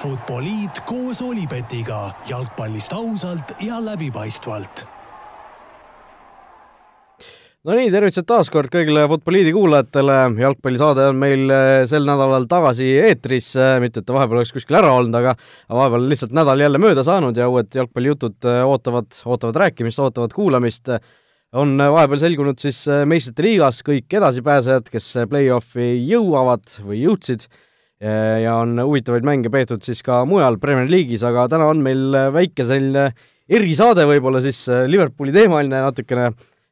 Futboliit koos Olipetiga jalgpallist ausalt ja läbipaistvalt. no nii, tervitused taas kord kõigile Futboliidi kuulajatele, jalgpallisaade on meil eh, sel nädalal tagasi eetris, eh, mitte et ta vahepeal oleks kuskil ära olnud, aga vahepeal lihtsalt nädal jälle mööda saanud ja uued jalgpallijutud eh, ootavad, ootavad rääkimist, ootavad kuulamist. on vahepeal selgunud siis meistrite liigas kõik edasipääsejad, kes play-off'i jõuavad või jõudsid ja on huvitavaid mänge peetud siis ka mujal Premier League'is, aga täna on meil väike selline erisaade võib-olla siis Liverpooli teemaline natukene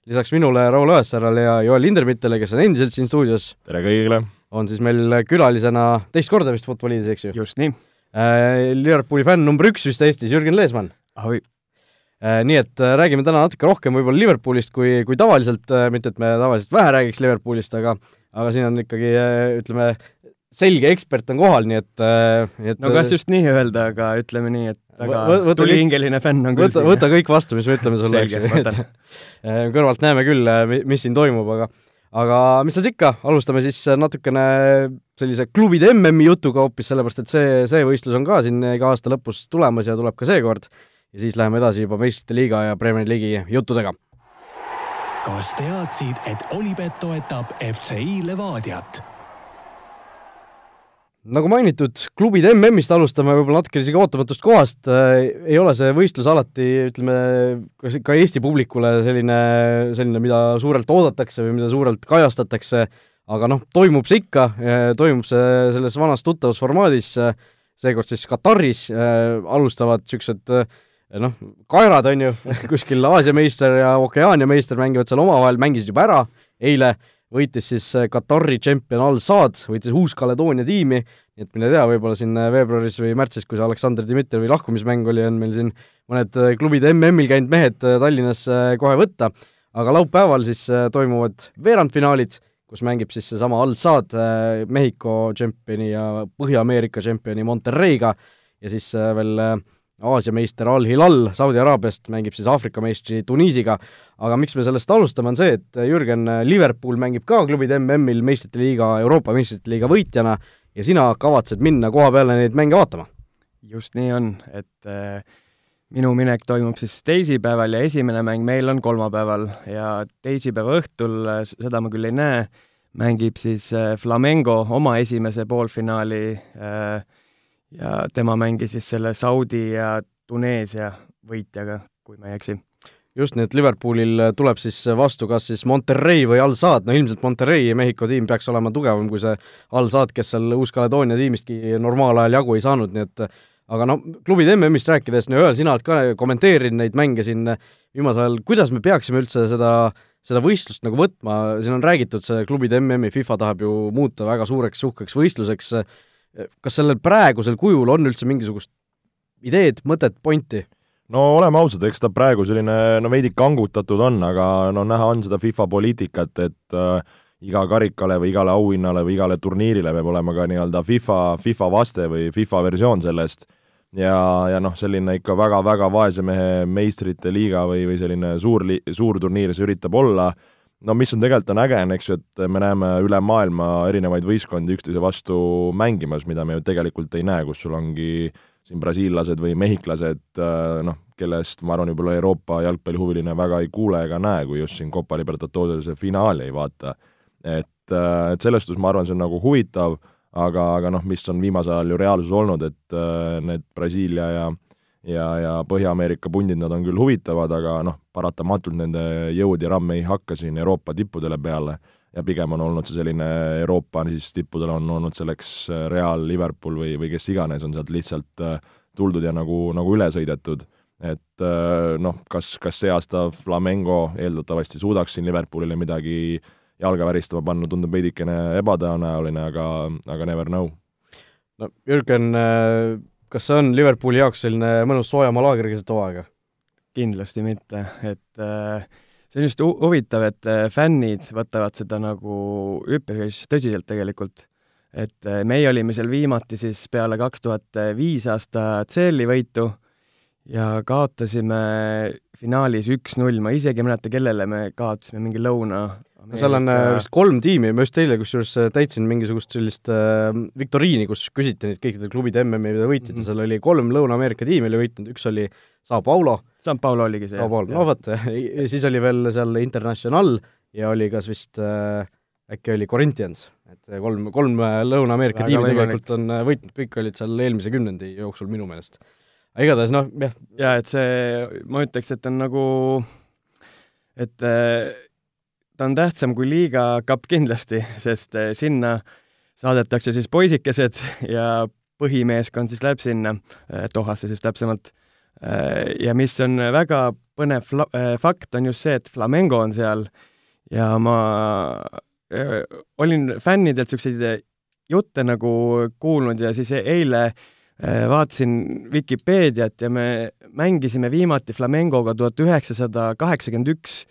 lisaks minule, Raul Õessarale ja Joel Hindermittele, kes on endiselt siin stuudios. tere kõigile! on siis meil külalisena teist korda vist Futboliidis, eks ju? just nii äh,. Liverpooli fänn number üks vist Eestis, Jürgen Leesmann. ahoi äh,! Nii et äh, räägime täna natuke rohkem võib-olla Liverpoolist kui, kui tavaliselt äh,, mitte et me tavaliselt vähe räägiks Liverpoolist, aga aga siin on ikkagi äh, ütleme, selge ekspert on kohal, nii et, äh, nii et no kas just nii öelda, aga ütleme nii, et väga tulihingeline fänn on küll võta, võta kõik vastu, mis me ütleme sulle, eks ju, äh, kõrvalt näeme küll, mis siin toimub, aga aga mis seal ikka, alustame siis natukene sellise klubide MM-i jutuga hoopis, sellepärast et see, see võistlus on ka siin iga aasta lõpus tulemas ja tuleb ka seekord. ja siis läheme edasi juba meistrite liiga ja Premier League'i juttudega. kas teadsid, et Olipet toetab FCI Levadiat? Nagu mainitud, klubide MM-ist alustame võib-olla natuke isegi ootamatust kohast, äh, ei ole see võistlus alati, ütleme, ka Eesti publikule selline, selline, mida suurelt oodatakse või mida suurelt kajastatakse, aga noh, toimub see ikka, toimub see selles vanas tuttavas formaadis, seekord siis Kataris äh, alustavad niisugused äh, noh, kaerad on ju kuskil Aasia meister ja Okeaania meister mängivad seal omavahel, mängisid juba ära eile võitis siis äh, Katari tšempion Al-Saad, võitis Uus-Kaledoonia tiimi, nii et mine tea, võib-olla siin äh, veebruaris või märtsis, kui see Aleksandr Dmitrijevi lahkumismäng oli, on meil siin mõned äh, klubid MM-il käinud mehed Tallinnas kohe võtta, aga laupäeval siis toimuvad veerandfinaalid, kus mängib siis seesama Al-Saad Mehhiko tšempioni ja Põhja-Ameerika tšempioni Monterreiga. Ja siis veel Aasia meister Al-Hilal Saudi Araabiast mängib siis Aafrika meistri Tuniisiga, aga miks me sellest alustame, on see, et Jürgen, Liverpool mängib ka klubide MM-il meistrite liiga, Euroopa meistrite liiga võitjana ja sina kavatsed minna koha peale neid mänge vaatama? just nii on, et äh, minu minek toimub siis teisipäeval ja esimene mäng meil on kolmapäeval ja teisipäeva õhtul, äh, seda ma küll ei näe, mängib siis äh, Flamengo oma esimese poolfinaali äh, ja tema mängis siis selle Saudi ja Tuneesia võitjaga, kui ma ei eksi. Just nii, et Liverpoolil tuleb siis vastu kas siis Monterrey või Al-Saad, no ilmselt Monterrey Mehhiko tiim peaks olema tugevam kui see Al-Saad, kes seal Uus-Kaledoonia tiimistki normaalajal jagu ei saanud, nii et aga no klubide MM-ist rääkides, no Joel, sina oled ka kommenteerinud neid mänge siin viimasel ajal, kuidas me peaksime üldse seda seda võistlust nagu võtma, siin on räägitud, see klubide MM-i FIFA tahab ju muuta väga suureks uhkeks võistluseks, kas sellel praegusel kujul on üldse mingisugust ideed, mõtet, pointi? No oleme ausad, eks ta praegu selline no veidi kangutatud on, aga no näha on seda FIFA poliitikat, et äh, iga karikale või igale auhinnale või igale turniirile peab olema ka nii-öelda FIFA, FIFA vaste või FIFA versioon sellest. Ja, ja noh, selline ikka väga-väga vaese mehe meistrite liiga või, või selline suur li-, suur turniir see üritab olla. Äh,, no mis on tegelikult on äge, on eks ju, et me näeme üle maailma erinevaid võistkondi üksteise vastu mängimas, mida me ju tegelikult ei näe, kus sul ongi siin brasiillased või mehhiklased, äh, noh, kellest ma arvan, võib-olla Euroopa jalgpallihuviline väga ei kuule ega näe, kui just siin Copa Libertadorese finaali ei vaata. et, äh, et selles suhtes ma arvan, see on nagu huvitav, aga, aga noh, mis on viimasel ajal ju reaalsus olnud, et äh, need Brasiilia ja ja, ja Põhja-Ameerika pundid, nad on küll huvitavad, aga noh, paratamatult nende jõud ja ramm ei hakka siin Euroopa tippudele peale ja pigem on olnud see selline Euroopa siis tippudel on olnud selleks äh, Real, Liverpool või, või kes iganes, on sealt lihtsalt äh, tuldud ja nagu, nagu üle sõidetud. et äh, noh, kas, kas see aasta Flamengo eeldatavasti suudaks siin Liverpoolile midagi jalga väristama panna, tundub veidikene ebatõenäoline, aga, aga never know. no Jürgen kas see on Liverpooli jaoks selline mõnus soojamaa laager keset hooaega? kindlasti mitte, et äh, see on just hu huvitav, et äh, fännid võtavad seda nagu üpris tõsiselt tegelikult. et äh, meie olime seal viimati siis peale kaks tuhat viis aasta CL-i võitu ja kaotasime finaalis üks-null, ma isegi ei mäleta, kellele me kaotasime, mingi lõuna seal on äh, vist kolm tiimi, ma just eile kusjuures äh, täitsin mingisugust sellist äh, viktoriini, kus küsiti neid kõikide klubide MM-i võitjad mm -hmm. seal oli kolm Lõuna-Ameerika tiimi oli võitnud, üks oli Sao Paulo. Sao Paulo oligi see. Sao Paulo, no vot, siis oli veel seal International ja oli kas vist äh, äkki oli Corinthians, et kolm, kolm Lõuna-Ameerika tiimi tegelikult on võitnud, kõik olid seal eelmise kümnendi jooksul minu meelest. aga igatahes noh, jah. jaa, et see, ma ütleks, et on nagu, et ta on tähtsam kui liiga kapp kindlasti, sest eh, sinna saadetakse siis poisikesed ja põhimeeskond siis läheb sinna, eh, Dohasse siis täpsemalt. Eh, ja mis on väga põnev fakt, on just see, et Flamengo on seal ja ma olin fännidelt niisuguseid jutte nagu kuulnud ja siis eile vaatasin Vikipeediat ja me mängisime viimati Flamengoga tuhat üheksasada kaheksakümmend üks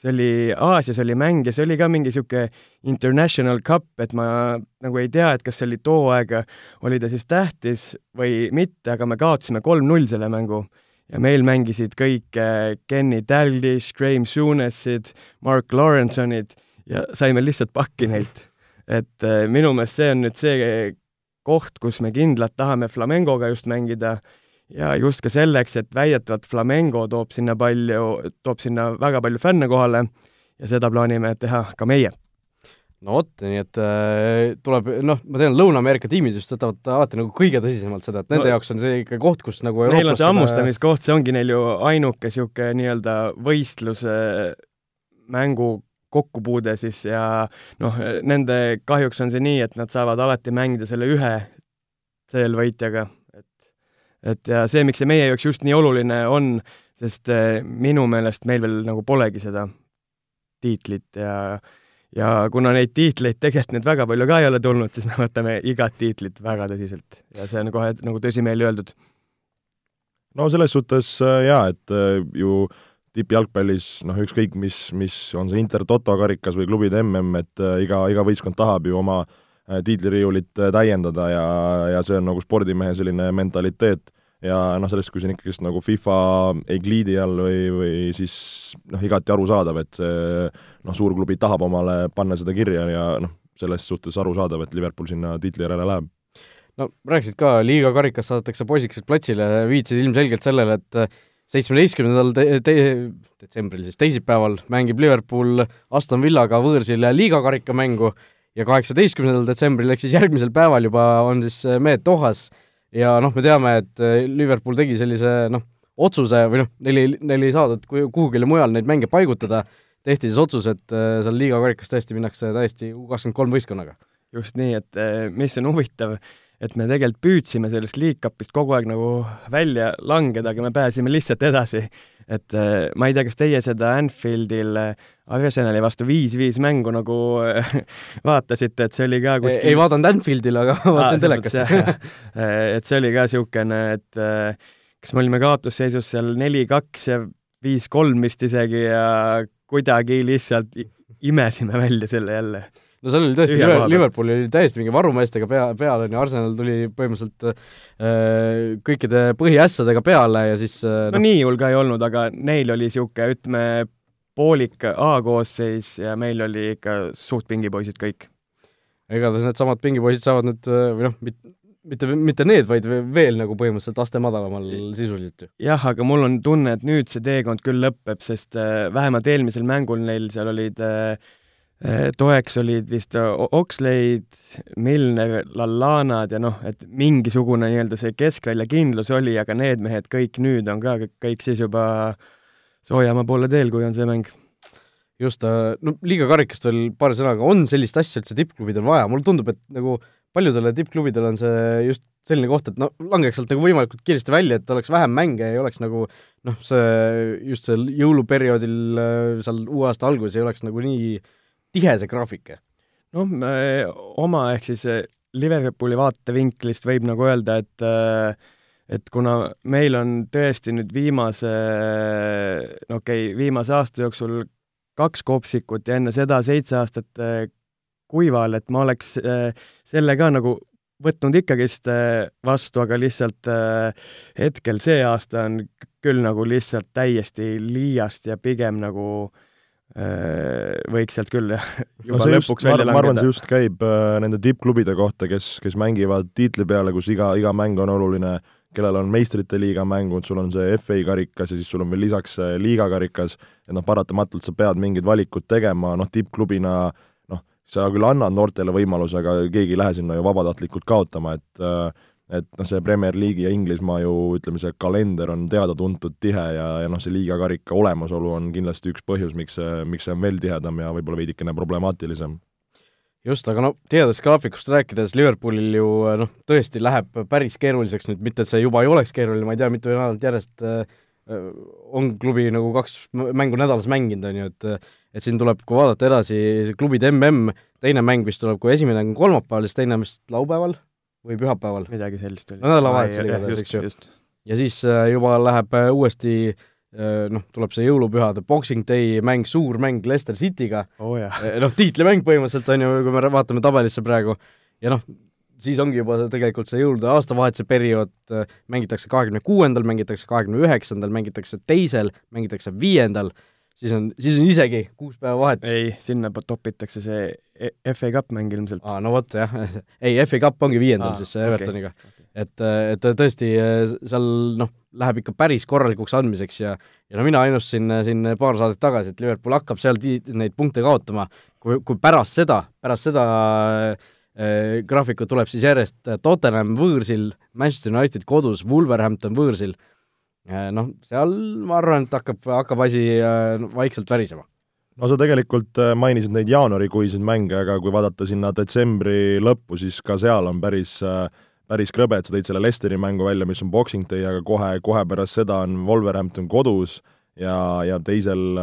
see oli, Aasias oli mäng ja see oli ka mingi niisugune international cup, et ma nagu ei tea, et kas see oli too aeg, oli ta siis tähtis või mitte, aga me kaotasime kolm-null selle mängu. ja meil mängisid kõik eh, Kenny Dalglish, Graham Souness'id, Mark Lawrensonid ja saime lihtsalt pakki neilt. et eh, minu meelest see on nüüd see koht, kus me kindlalt tahame Flamengoga just mängida ja just ka selleks, et väidetavalt Flamengo toob sinna palju, toob sinna väga palju fänne kohale ja seda plaanime teha ka meie. no vot, nii et äh, tuleb, noh, ma tean, Lõuna-Ameerika tiimid just võtavad alati nagu kõige tõsisemalt seda, et nende no, jaoks on see ikka koht, kus nagu Neil on see hammustamiskoht, see ongi neil ju ainuke niisugune nii-öelda võistluse mängu kokkupuude siis ja noh, nende kahjuks on see nii, et nad saavad alati mängida selle ühe CL-võitjaga et ja see, miks see meie jaoks just nii oluline on, sest eh, minu meelest meil veel nagu polegi seda tiitlit ja ja kuna neid tiitleid tegelikult nüüd väga palju ka ei ole tulnud, siis me võtame igat tiitlit väga tõsiselt ja see on kohe nagu tõsimeeli öeldud. no selles suhtes äh, jaa, et äh, ju tippjalgpallis noh, ükskõik mis, mis on see Inter-Toto karikas või klubide mm, et äh, iga, iga võistkond tahab ju oma tiitliriiulit täiendada ja, ja see on nagu spordimehe selline mentaliteet ja noh, sellest, kui see on ikkagist nagu FIFA egliidi all või, või siis noh, igati arusaadav, et see noh, suurklubi tahab omale panna seda kirja ja noh, selles suhtes arusaadav, et Liverpool sinna tiitli järele läheb. no rääkisid ka, liiga karikas saadetakse poisikesed platsile, viitasid ilmselgelt sellele, et seitsmeteistkümnendal te-, te-, detsembril siis teisipäeval mängib Liverpool Aston Villaga võõrsil liigakarika mängu ja kaheksateistkümnendal detsembril ehk siis järgmisel päeval juba on siis mehed Dohas ja noh, me teame, et äh, Liverpool tegi sellise noh, otsuse või noh, neil ei, neil ei saadud kuhugile mujal neid mänge paigutada, tehti siis otsus, et äh, seal liiga karikas tõesti minnakse täiesti U kakskümmend kolm võistkonnaga. just nii, et äh, mis on huvitav, et me tegelikult püüdsime sellest League Cupist kogu aeg nagu välja langeda, aga me pääsime lihtsalt edasi. Et äh, ma ei tea, kas teie seda Anfieldil äh, Arsenali vastu viis-viis mängu nagu äh, vaatasite, et see oli ka kuskil ei vaadanud Anfieldil, aga vaatasin telekast. et see oli ka niisugune, et kas me olime kaotusseisus seal neli-kaks ja viis-kolm vist isegi ja kuidagi lihtsalt imesime välja selle jälle no seal oli tõesti, Liverpool oli täiesti mingi varumeestega pea, peal, on ju, Arsenal tuli põhimõtteliselt äh, kõikide põhiässadega peale ja siis äh, no, no nii hull ka ei olnud, aga neil oli niisugune, ütleme, poolik A-koosseis ja meil oli ikka suht pingipoisid kõik. igatahes needsamad pingipoisid saavad nüüd äh, või noh, mitte, mitte need, vaid veel nagu põhimõtteliselt aste madalamal sisuliselt ju. jah, aga mul on tunne, et nüüd see teekond küll lõpeb, sest äh, vähemalt eelmisel mängul neil seal olid Äh, toeks olid vist Oxleid, Milner, Lallanad ja noh, et mingisugune nii-öelda see keskvälja kindlus oli, aga need mehed kõik nüüd on ka kõik siis juba soojamaa poole teel, kui on see mäng. just, äh, no liiga karikast veel paari sõnaga, on sellist asja üldse tippklubidel vaja, mulle tundub, et nagu paljudele tippklubidele on see just selline koht, et no langeks sealt nagu võimalikult kiiresti välja, et oleks vähem mänge, ei oleks nagu noh, see just seal jõuluperioodil äh, seal uue aasta alguses ei oleks nagu nii tihe see graafik? noh, oma ehk siis eh, Liverpooli vaatevinklist võib nagu öelda, et eh, et kuna meil on tõesti nüüd viimase, no okei okay,, viimase aasta jooksul kaks kopsikut ja enne seda seitse aastat eh, kuival, et ma oleks selle ka nagu võtnud ikkagist vastu, aga lihtsalt hetkel see aasta on küll nagu lihtsalt täiesti liiast ja pigem nagu võiks sealt küll jah, no juba see lõpuks just, ma välja arvan, ma arvan, see langeda. just käib äh, nende tippklubide kohta, kes, kes mängivad tiitli peale, kus iga, iga mäng on oluline, kellel on meistrite liiga mängud, sul on see FA karikas ja siis sul on veel lisaks see liigakarikas, et noh, paratamatult sa pead mingid valikud tegema, noh, tippklubina noh, sa küll annad noortele võimaluse, aga keegi ei lähe sinna ju vabatahtlikult kaotama, et äh, et noh, see Premier League'i ja Inglismaa ju ütleme, see kalender on teada-tuntud tihe ja, ja noh, see liigakarika olemasolu on kindlasti üks põhjus, miks see, miks see on veel tihedam ja võib-olla veidikene problemaatilisem. just, aga no tihedast graafikust rääkides, Liverpoolil ju noh, tõesti läheb päris keeruliseks nüüd, mitte et see juba ei oleks keeruline, ma ei tea, mitu nädalat järjest äh, on klubi nagu kaks mängu nädalas mänginud, on ju, et et siin tuleb, kui vaadata edasi, klubide mm, teine mäng vist tuleb, kui esimene on kolmapäeval, siis teine on vist laupäeval või pühapäeval. midagi sellist oli. Nädalavahetusel igatahes, eks ju. ja siis äh, juba läheb äh, uuesti äh, noh, tuleb see jõulupühade Boxing Day mäng, suur mäng Leicester City'ga, oh, noh, tiitlimäng põhimõtteliselt on ju, kui me vaatame tabelisse praegu, ja noh, siis ongi juba tegelikult see jõulude aastavahetuse periood, mängitakse kahekümne kuuendal, mängitakse kahekümne üheksandal, mängitakse teisel, mängitakse viiendal, siis on, siis on isegi kuus päeva vahet. ei, sinna topitakse see FA Cup mäng ilmselt. aa, no vot jah, ei, FA Cup ongi viiendal siis Evertoniga okei. et, et tõesti seal noh, läheb ikka päris korralikuks andmiseks ja ja no mina ennustasin siin paar saadet tagasi, et Liverpool hakkab seal neid punkte kaotama, kui, kui pärast seda, pärast seda äh, graafikut tuleb siis järjest Tottenham võõrsil, Manchester United kodus, Wolverhampton võõrsil noh, seal ma arvan, et hakkab, hakkab asi äh, vaikselt värisema. No sa tegelikult äh, mainisid neid jaanuarikuiseid mänge, aga kui vaadata sinna detsembri lõppu, siis ka seal on päris äh, päris krõbe, et sa tõid selle Leicesteri mängu välja, mis on Boxing Day, aga kohe, kohe pärast seda on Wolverhampton kodus ja, ja teisel,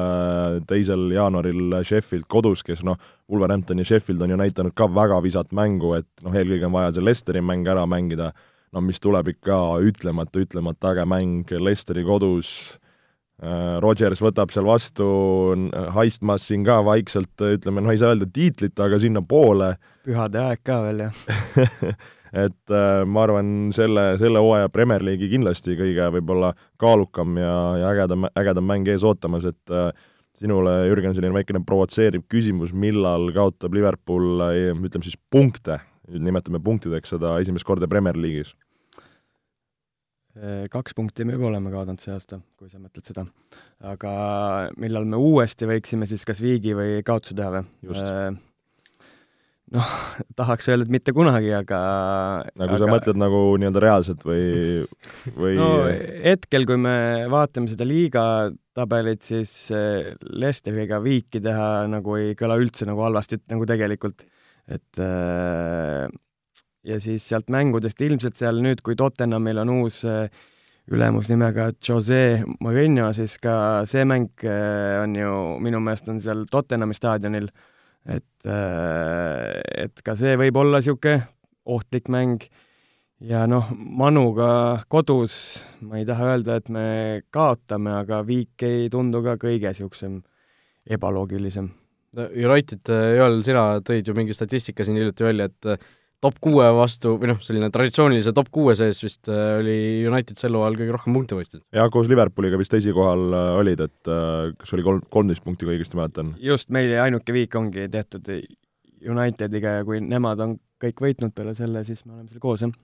teisel jaanuaril Sheffield kodus, kes noh, Wolverhampton ja Sheffield on ju näidanud ka väga visat mängu, et noh, eelkõige on vaja see Leicesteri mäng ära mängida, no mis tuleb ikka ütlemata, ütlemata äge mäng Leicesteri kodus, Rodgers võtab seal vastu, haistmas siin ka vaikselt, ütleme, noh, ei saa öelda tiitlit, aga sinnapoole pühade aeg ka veel, jah. Et äh, ma arvan, selle, selle hooaja Premier League'i kindlasti kõige võib-olla kaalukam ja, ja ägedam, ägedam mäng ees ootamas, et äh, sinule, Jürgen, selline väikene provotseeriv küsimus, millal kaotab Liverpool, ütleme siis punkte, nimetame punktideks seda esimest korda Premier League'is? Kaks punkti me juba oleme kaotanud see aasta, kui sa mõtled seda. aga millal me uuesti võiksime siis kas viigi või kaotuse teha või? Just. noh, tahaks öelda, et mitte kunagi, aga nagu aga... sa mõtled nagu nii-öelda reaalselt või, või no hetkel, kui me vaatame seda liigatabelit, siis eh, Leicesteriga viiki teha nagu ei kõla üldse nagu halvasti, nagu tegelikult. et äh, ja siis sealt mängudest ilmselt seal nüüd, kui Tottenhamil on uus äh, ülemus nimega Jose Mourinho, siis ka see mäng äh, on ju, minu meelest on seal Tottenhami staadionil, et äh,, et ka see võib olla niisugune ohtlik mäng ja noh, Manuga kodus ma ei taha öelda, et me kaotame, aga viik ei tundu ka kõige niisugusem ebaloogilisem. no United, Joel, sina tõid ju mingi statistika siin hiljuti välja, et top kuue vastu või noh, selline traditsioonilise top kuue sees vist äh, oli United sel hooajal kõige rohkem punkte võitnud. ja koos Liverpooliga vist esikohal äh, olid, et äh, kas oli kolm, kolmteist punkti, kui õigesti mäletan? just, meil ainuke viik ongi tehtud Unitediga ja kui nemad on kõik võitnud peale selle, siis me oleme seal koos, jah.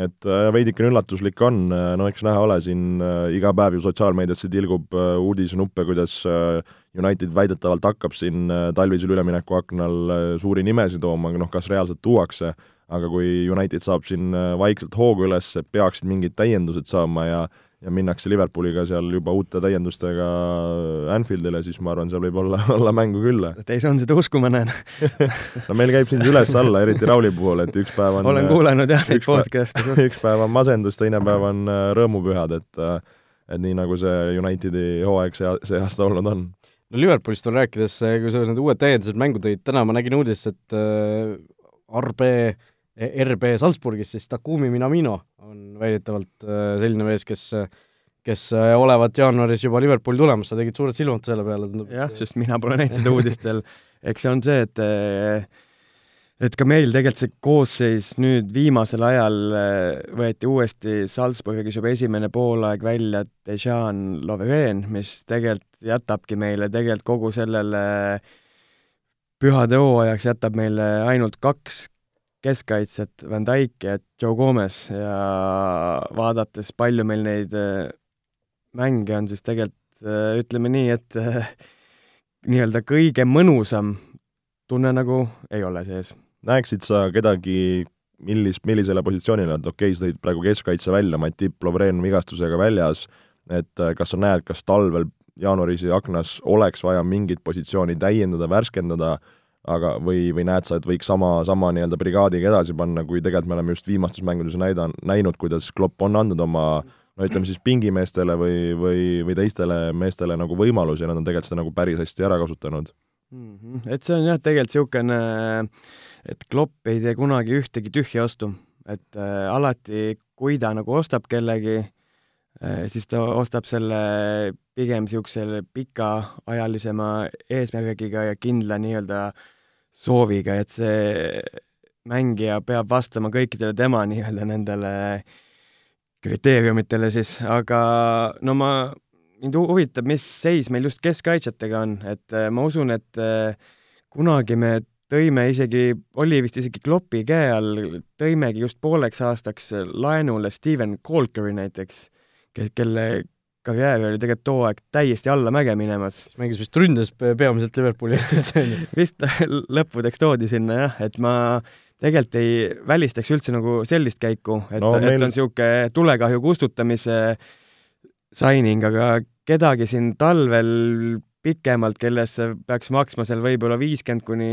et veidikene üllatuslik on, no eks näha ole, siin iga päev ju sotsiaalmeediasse tilgub uudisnuppe, kuidas United väidetavalt hakkab siin talvisel üleminekuaknal suuri nimesid tooma, noh, kas reaalselt tuuakse, aga kui United saab siin äh, vaikselt hoogu üles, peaksid mingid täiendused saama ja ja minnakse Liverpooliga seal juba uute täiendustega Anfieldile, siis ma arvan, seal võib olla, olla mängu küll. et ei saanud seda uskuma, näen no meil käib siin üles-alla, eriti Rauli puhul, et üks päev on olen kuulanud jah, neid üks päev- podcast'e. üks päev on masendus, teine päev on äh, rõõmupühad, et äh, et nii, nagu see Unitedi hooaeg see, see aasta olnud on. no Liverpoolist veel rääkides, kui sa need uued täiendused mängu tõid, täna ma nägin uudist, et äh, RB, RB Salzburgis siis Takumi Minamino on väidetavalt äh, selline mees, kes kes äh, olevat jaanuaris juba Liverpooli tulemas, sa tegid suured silmad selle peale, tundub. jah, sest mina pole näinud seda uudist veel. eks see on see, et et ka meil tegelikult see koosseis nüüd viimasel ajal võeti uuesti Salzburgis juba esimene poolaeg välja Dejan Lovren, mis tegelikult jätabki meile tegelikult kogu sellele pühade hooajaks jätab meile ainult kaks keskkaitset, Van Dijk ja Joe Gomez ja vaadates, palju meil neid äh, mänge on, siis tegelikult äh, ütleme nii, et äh, nii-öelda kõige mõnusam tunne nagu ei ole sees. näeksid sa kedagi, millist, millisele positsioonile, et okei okay,, sa tõid praegu keskkaitse välja, Matip Lovren vigastusega väljas, et kas sa näed, kas talvel jaanuaris ja aknas oleks vaja mingit positsiooni täiendada, värskendada, aga, või, või näed sa, et võiks sama, sama nii-öelda brigaadiga edasi panna, kui tegelikult me oleme just viimastes mängudes näida-, näinud, kuidas Klopp on andnud oma no ütleme siis pingimeestele või, või, või teistele meestele nagu võimalusi ja nad on tegelikult seda nagu päris hästi ära kasutanud mm. -hmm. Et see on jah, tegelikult niisugune, et Klopp ei tee kunagi ühtegi tühja ostu, et äh, alati, kui ta nagu ostab kellegi äh,, siis ta ostab selle pigem niisuguse pikaajalisema eesmärgiga ja kindla nii-öelda sooviga, et see mängija peab vastama kõikidele tema nii-öelda nendele kriteeriumitele siis, aga no ma, mind huvitab, mis seis meil just keskkaitsjatega on, et äh, ma usun, et äh, kunagi me tõime isegi, oli vist isegi Kloppi käe all, tõimegi just pooleks aastaks laenule Steven Colkeri näiteks, kelle karjäär oli tegelikult too aeg täiesti allamäge minemas. kes mängis vist ründes peamiselt Liverpooli eest üldse, on ju? vist lõppudeks toodi sinna jah, et ma tegelikult ei välistaks üldse nagu sellist käiku, et no,, meil... et on niisugune tulekahju kustutamise signing, aga kedagi siin talvel pikemalt, kellesse peaks maksma seal võib-olla viiskümmend kuni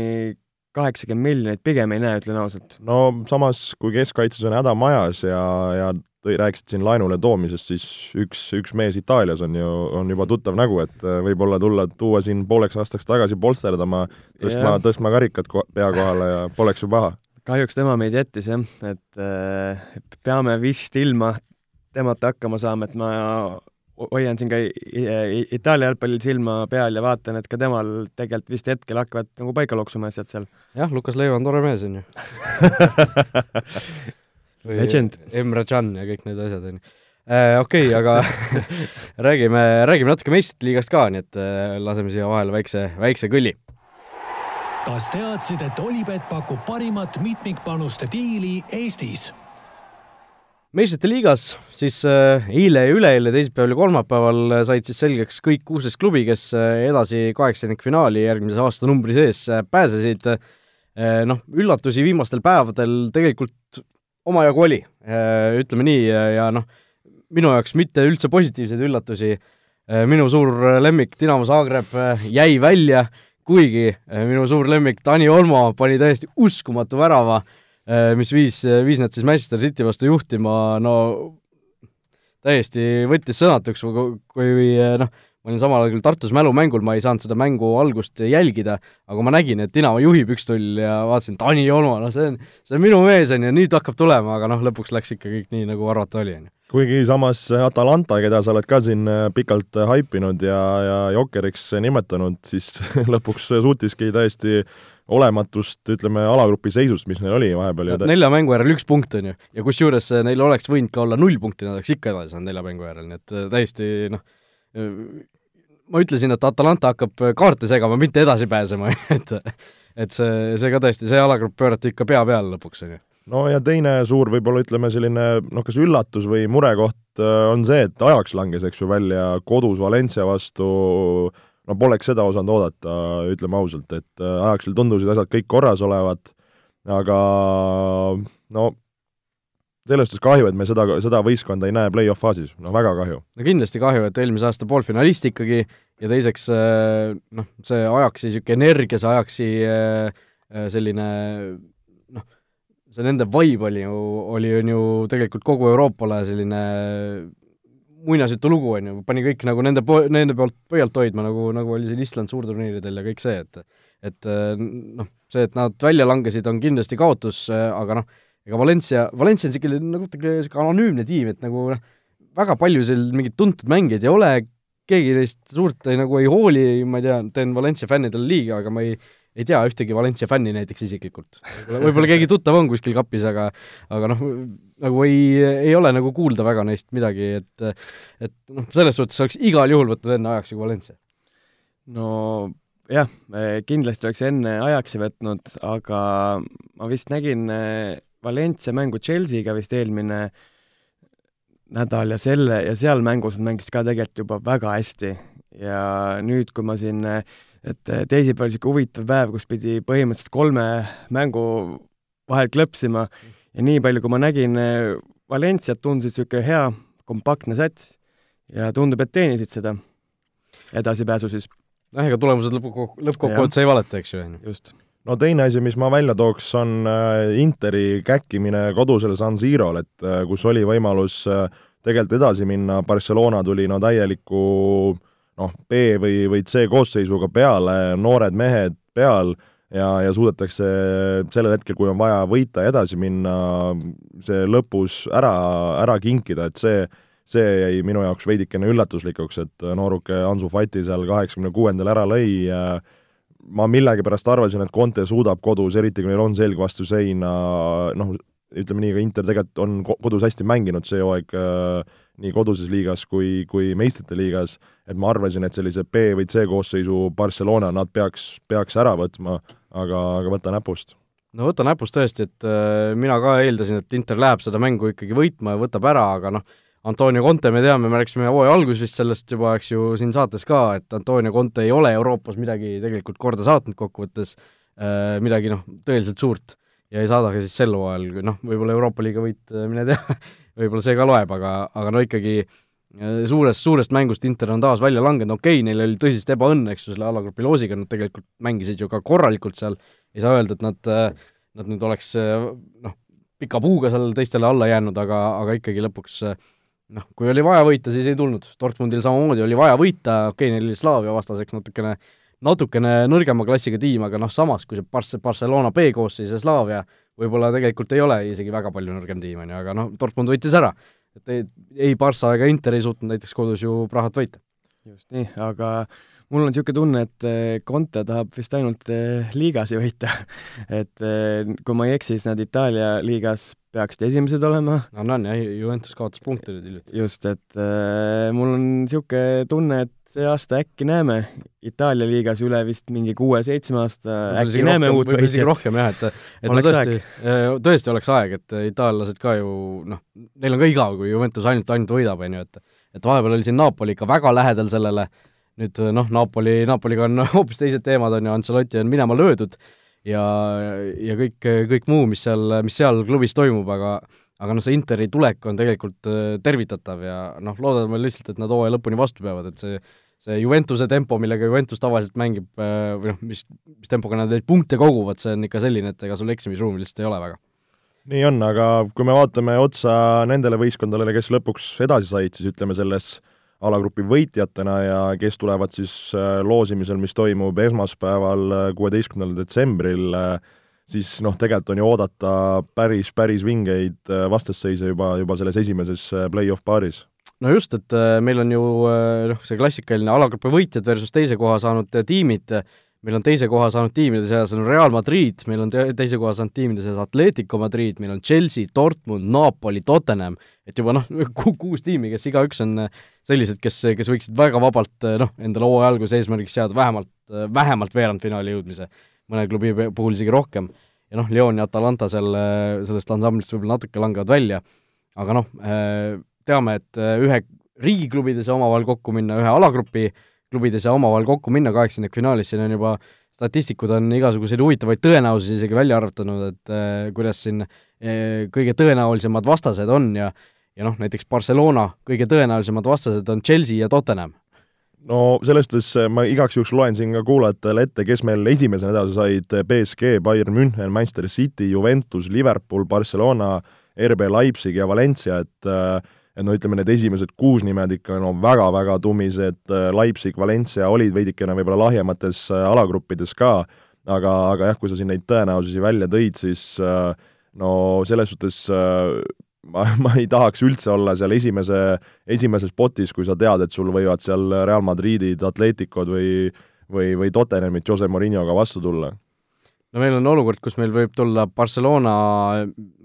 kaheksakümmend miljonit, pigem ei näe, ütlen ausalt. no samas, kui keskkaitses on häda majas ja, ja tõi, rääkisid siin laenule toomisest, siis üks, üks mees Itaalias on ju, on juba tuttav nägu, et äh, võib-olla tulla, tuua siin pooleks aastaks tagasi polsterdama, tõstma yeah., tõstma karikat ko pea kohale ja poleks ju paha. kahjuks tema meid jättis jah, et äh, peame vist ilma temata hakkama saama, et ma hoian siin ka Itaalia jalgpallil silma peal ja vaatan, et ka temal tegelikult vist hetkel hakkavad nagu paika loksuma asjad seal. jah, Lukas Leiva on tore mees, on ju Legend. Emre Can ja kõik need asjad, on ju. Äh, okei, aga räägime, räägime natuke meistrite liigast ka, nii et äh, laseme siia vahele väikse, väikse kõlli. kas teadsid, et Olipet pakub parimat mitmikpanuste diili Eestis? meistrite liigas siis äh, eile ja üleeile, teisipäeval ja kolmapäeval said siis selgeks kõik kuusteist klubi, kes edasi kaheksandikfinaali järgmise aastanumbri sees pääsesid. noh, üllatusi viimastel päevadel tegelikult omajagu oli, äh, ütleme nii, ja noh, minu jaoks mitte üldse positiivseid üllatusi, äh, minu suur lemmik Dinamo Zagreb äh, jäi välja, kuigi minu suur lemmik Dani Olmo pani täiesti uskumatu värava, mis viis, viis nad siis Manchester City vastu juhtima, no täiesti võttis sõnatuks, kui noh, ma olin samal ajal küll Tartus mälumängul, ma ei saanud seda mängu algust jälgida, aga ma nägin, et Dinamo juhib üks-null ja vaatasin, Taani Olmo, no see on, see on minu mees, on ju, nüüd hakkab tulema, aga noh, lõpuks läks ikka kõik nii, nagu arvata oli, on ju. kuigi samas Atalanta, keda sa oled ka siin äh, pikalt äh, haipinud ja, ja jokkeriks nimetanud, siis lõpuks suutiski täiesti olematust, ütleme, alagrupi seisust, mis neil oli vahepeal ju nelja mängu järel üks punkt, on ju, ja kusjuures äh, neil oleks võinud ka olla null punkti, nad oleks ikka edasi saanud nelja mängu järel, nii et täiesti noh, ma ütlesin, et Atalanta hakkab kaarte segama, mitte edasi pääsema et et see, see ka tõesti, see alagrupp pöörati ikka pea peale lõpuks, on ju. no ja teine suur võib-olla ütleme selline noh, kas üllatus või murekoht äh, on see, et ajaks langes, eks ju, välja kodus Valencia vastu no poleks seda osanud oodata, ütleme ausalt, et äh, ajaksil tundusid asjad kõik korras olevat, aga no selles suhtes kahju, et me seda, seda võistkonda ei näe play-off faasis, noh väga kahju. no kindlasti kahju, et eelmise aasta poolfinalist ikkagi ja teiseks äh, noh, see Ajaxi niisugune energia, see Ajaxi äh, äh, selline noh, see nende vibe oli ju, oli ju tegelikult kogu Euroopale selline muinasjutu lugu, on ju, pani kõik nagu nende po-, nende poolt pöialt hoidma, nagu, nagu oli siin Island suurturniiridel ja kõik see, et et noh, see, et nad välja langesid, on kindlasti kaotus, aga noh, ega Valencia, Valencia on niisugune nagu niisugune anonüümne tiim, et nagu noh, väga palju seal mingeid tuntud mängijaid ei ole, keegi neist suurt ei, nagu ei hooli, ma ei tea, teen Valencia fännidele liiga, aga ma ei, ei tea ühtegi Valencia fänni näiteks isiklikult. võib-olla keegi tuttav on kuskil kapis, aga aga noh, nagu ei, ei ole nagu kuulda väga neist midagi, et et noh, selles suhtes oleks igal juhul võtnud enne ajaks ju Valencia no jah, kindlasti oleks enne ajaksi võtnud, aga ma vist nägin Valencia mängu Chelsea'ga vist eelmine nädal ja selle, ja seal mängus nad mängisid ka tegelikult juba väga hästi. ja nüüd, kui ma siin, et teisipäeval niisugune huvitav päev, kus pidi põhimõtteliselt kolme mängu vahel klõpsima ja nii palju, kui ma nägin Valenciat, tundus niisugune hea kompaktne sats ja tundub, et teenisid seda edasipääsu siis noh, ega tulemused lõppkokku, lõppkokkuvõttes ei valeta, eks ju, on ju. just. No teine asi, mis ma välja tooks, on äh, Interi käkkimine kodusel San Sirol, et äh, kus oli võimalus äh, tegelikult edasi minna, Barcelona tuli no täieliku noh, B või, või C koosseisuga peale, noored mehed peal ja, ja suudetakse sellel hetkel, kui on vaja võita ja edasi minna, see lõpus ära, ära kinkida, et see see jäi minu jaoks veidikene üllatuslikuks, et nooruke Ansu Fati seal kaheksakümne kuuendal ära lõi, ma millegipärast arvasin, et Conte suudab kodus, eriti kui neil on selg vastu seina, noh, ütleme nii, ka Inter tegelikult on kodus hästi mänginud see hooaeg äh, nii koduses liigas kui, kui meistrite liigas, et ma arvasin, et sellise B või C koosseisu Barcelona nad peaks, peaks ära võtma, aga, aga võta näpust. No võta näpust tõesti, et äh, mina ka eeldasin, et Inter läheb seda mängu ikkagi võitma ja võtab ära, aga noh, Antonio Conte, me teame, me rääkisime hooaja alguses vist sellest juba, eks ju, siin saates ka, et Antonio Conte ei ole Euroopas midagi tegelikult korda saatnud kokkuvõttes äh,, midagi noh, tõeliselt suurt. Ja ei saada ka siis sel hooajal, noh, võib-olla Euroopa liiga võit, äh, mine tea võib-olla see ka loeb, aga, aga no ikkagi äh, suurest, suurest mängust Inter on taas välja langenud, okei okay,, neil oli tõsist ebaõnne, eks ju, selle alagrupi loosiga, nad tegelikult mängisid ju ka korralikult seal, ei saa öelda, et nad, nad nüüd oleks noh, pika puuga seal teistele alla jäänud, aga, aga ikkagi lõpuks äh, noh, kui oli vaja võita, siis ei tulnud. Dortmundil samamoodi oli vaja võita, okei okay,, neil oli Slaavia vastaseks natukene, natukene nõrgema klassiga tiim, aga noh, samas kui see Barce-, Barcelona B-koosseis ja Slaavia võib-olla tegelikult ei ole isegi väga palju nõrgem tiim, on ju, aga noh, Dortmund võitis ära. et ei, ei Barca ega Inter ei suutnud näiteks kodus ju Prahat võita. just nii, aga mul on niisugune tunne, et eh, Conte tahab vist ainult eh, liigasi võita et eh, kui ma ei eksi, siis nad Itaalia liigas peaksid esimesed olema. no on, on jah, Juventus kaotas punkte nüüd hiljuti. just, et äh, mul on niisugune tunne, et see aasta äkki näeme Itaalia liigas üle vist mingi kuue-seitsme aasta äkki näeme rohkem, uut võitjat. isegi rohkem jah, et, et no tõesti, äh, tõesti oleks aeg, et itaallased ka ju noh, neil on ka igav, kui Juventus ainult, ainult võidab, on ju, et et vahepeal oli siin Napoli ikka väga lähedal sellele, nüüd noh, Napoli, Napoliga on hoopis teised teemad, on ju, Ancelotti on minema löödud ja, ja kõik, kõik muu, mis seal, mis seal klubis toimub, aga aga noh, see Interi tulek on tegelikult äh, tervitatav ja noh, loodame lihtsalt, et nad hooaja lõpuni vastu peavad, et see see Juventuse tempo, millega Juventus tavaliselt mängib äh, või noh, mis, mis tempoga nad neid punkte koguvad, see on ikka selline, et ega sul eksimisruumi lihtsalt ei ole väga. Nii on, aga kui me vaatame otsa nendele võistkondadele, kes lõpuks edasi said, siis ütleme selles äh, alagrupi võitjatena ja kes tulevad siis äh, loosimisel, mis toimub esmaspäeval, äh, kuueteistkümnendal detsembril, äh, siis noh, tegelikult on ju oodata päris, päris vingeid vastasseise juba, juba selles esimeses play-off paaris. No just, et meil on ju noh, see klassikaline alagrupi võitjad versus teise koha saanud tiimid, meil on teise koha saanud tiimide seas on Real Madrid, meil on te teise koha saanud tiimide seas Atletico Madrid, meil on Chelsea, Dortmund, Napoli, Tottenham, et juba noh, ku-, kuus tiimi, kes igaüks on sellised, kes, kes võiksid väga vabalt noh, endale hooaja alguse eesmärgiks seada vähemalt, vähemalt veerandfinaali jõudmise, mõne klubi puhul isegi rohkem. ja noh, Lyon ja Atalanta seal sellest ansamblist võib-olla natuke langevad välja, aga noh, teame, et ühe riigiklubides omavahel kokku minna, ühe alagrupi äh, klubides ja omavahel kokku minna kaheksandikfinaalis, siin on juba statistikud on igasuguseid huvitavaid tõenäosusi isegi välja arvutanud, et äh, kuidas siin äh, kõige tõenäolisemad vastased on ja ja noh, näiteks Barcelona kõige tõenäolisemad vastased on Chelsea ja Tottenham. no selles suhtes äh, ma igaks juhuks loen siin ka kuulajatele ette, kes meil esimesena edasi said, BSG, Bayern München, Manchester City, Juventus, Liverpool, Barcelona, RB Leipzig ja Valencia, et äh, et no ütleme, need esimesed kuus nimed ikka no väga-väga tummised, äh, Leipzig, Valencia olid veidikene võib-olla lahjemates äh, alagruppides ka, aga, aga jah, kui sa siin neid tõenäosusi välja tõid, siis äh, no selles suhtes ma, ma ei tahaks üldse olla seal esimese, esimeses potis, kui sa tead, et sul võivad seal Real Madridid, Atleticod või või, või Tottenhamid Jose Mourinhoga vastu tulla no meil on olukord, kus meil võib tulla Barcelona,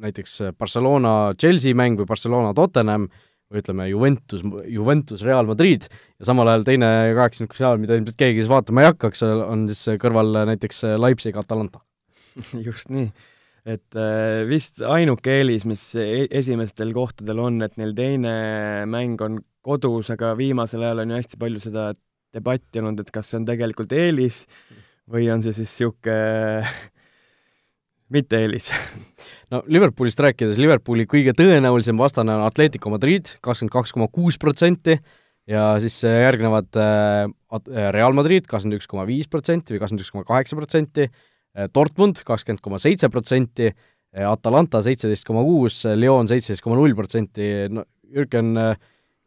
näiteks Barcelona-Chelsea mäng või Barcelona-Tottenham või ütleme, Juventus, Juventus, Real Madrid. Ja samal ajal teine kaheksakümnendate finaal, mida ilmselt keegi siis vaatama ei hakkaks, on siis kõrval näiteks Leipzig, Atalanta. Just nii. et äh, vist ainuke eelis, mis e-, esimestel kohtadel on, et neil teine mäng on kodus, aga viimasel ajal on ju hästi palju seda debatti olnud, et kas see on tegelikult eelis või on see siis niisugune mitte eelis? No Liverpoolist rääkides, Liverpooli kõige tõenäolisem vastane on Atletico Madrid, kakskümmend kaks koma kuus protsenti, ja siis järgnevad äh, Real Madrid, kakskümmend üks koma viis protsenti või kakskümmend üks koma kaheksa protsenti, äh, Dortmund kakskümmend koma seitse protsenti, äh, Atalanta seitseteist koma kuus, Lyon seitseteist koma null protsenti, no Jürgen,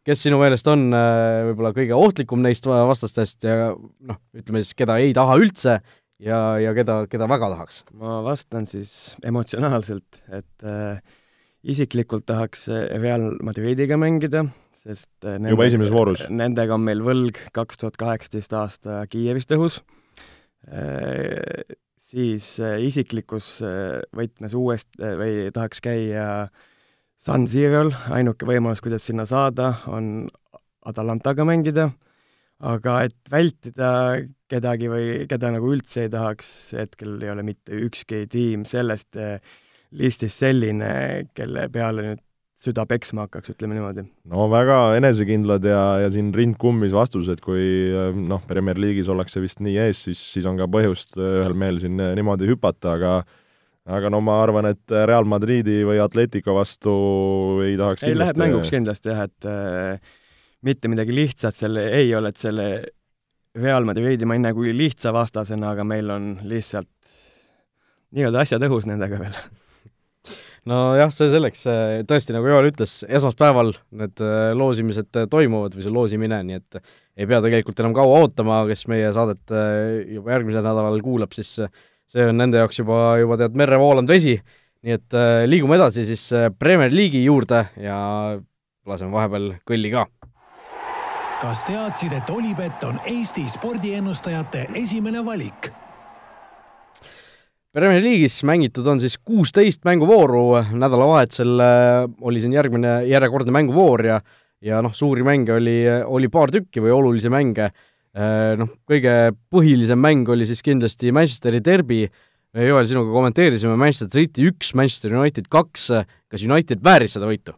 kes sinu meelest on võib-olla kõige ohtlikum neist vastastest ja noh, ütleme siis, keda ei taha üldse ja, ja keda, keda väga tahaks? ma vastan siis emotsionaalselt, et äh, isiklikult tahaks Real Madridiga mängida, sest äh, nende, juba esimeses voorus? Nendega on meil võlg kaks tuhat kaheksateist aasta Kiievist õhus äh,, siis äh, isiklikus äh, võtmes uuesti äh, või tahaks käia San Siro'l, ainuke võimalus, kuidas sinna saada, on Atalantaga mängida aga et vältida kedagi või keda nagu üldse ei tahaks, hetkel ei ole mitte ükski tiim sellest eh, listist selline, kelle peale nüüd süda peksma hakkaks, ütleme niimoodi. no väga enesekindlad ja, ja siin rind kummis vastused, kui eh, noh, Premier League'is ollakse vist nii ees, siis, siis on ka põhjust eh, ühel mehel siin niimoodi hüpata, aga aga no ma arvan, et Real Madridi või Atletico vastu ei tahaks ei, läheb mänguks kindlasti jah, et äh, mitte midagi lihtsat seal ei ole, et selle Real Madridi ma ei näe kui lihtsa vastasena, aga meil on lihtsalt nii-öelda asjad õhus nendega veel. nojah, see selleks, tõesti, nagu Joel ütles, esmaspäeval need äh, loosimised toimuvad või see loosimine, nii et ei pea tegelikult enam kaua ootama, kes meie saadet äh, juba järgmisel nädalal kuulab, siis see on nende jaoks juba, juba tead, merre voolanud vesi, nii et äh, liigume edasi siis Premier League'i juurde ja laseme vahepeal kõlli ka. Kas teadsid, et Olipet on Eesti spordiennustajate esimene valik? Premier League'is mängitud on siis kuusteist mänguvooru, nädalavahetusel äh, oli siin järgmine, järjekordne mänguvoor ja ja noh, suuri mänge oli, oli paar tükki või olulisi mänge, äh, noh, kõige põhilisem mäng oli siis kindlasti Manchesteri derbi, Joel, sinuga kommenteerisime Manchester City üks, Manchester United kaks, kas United vääris seda võitu?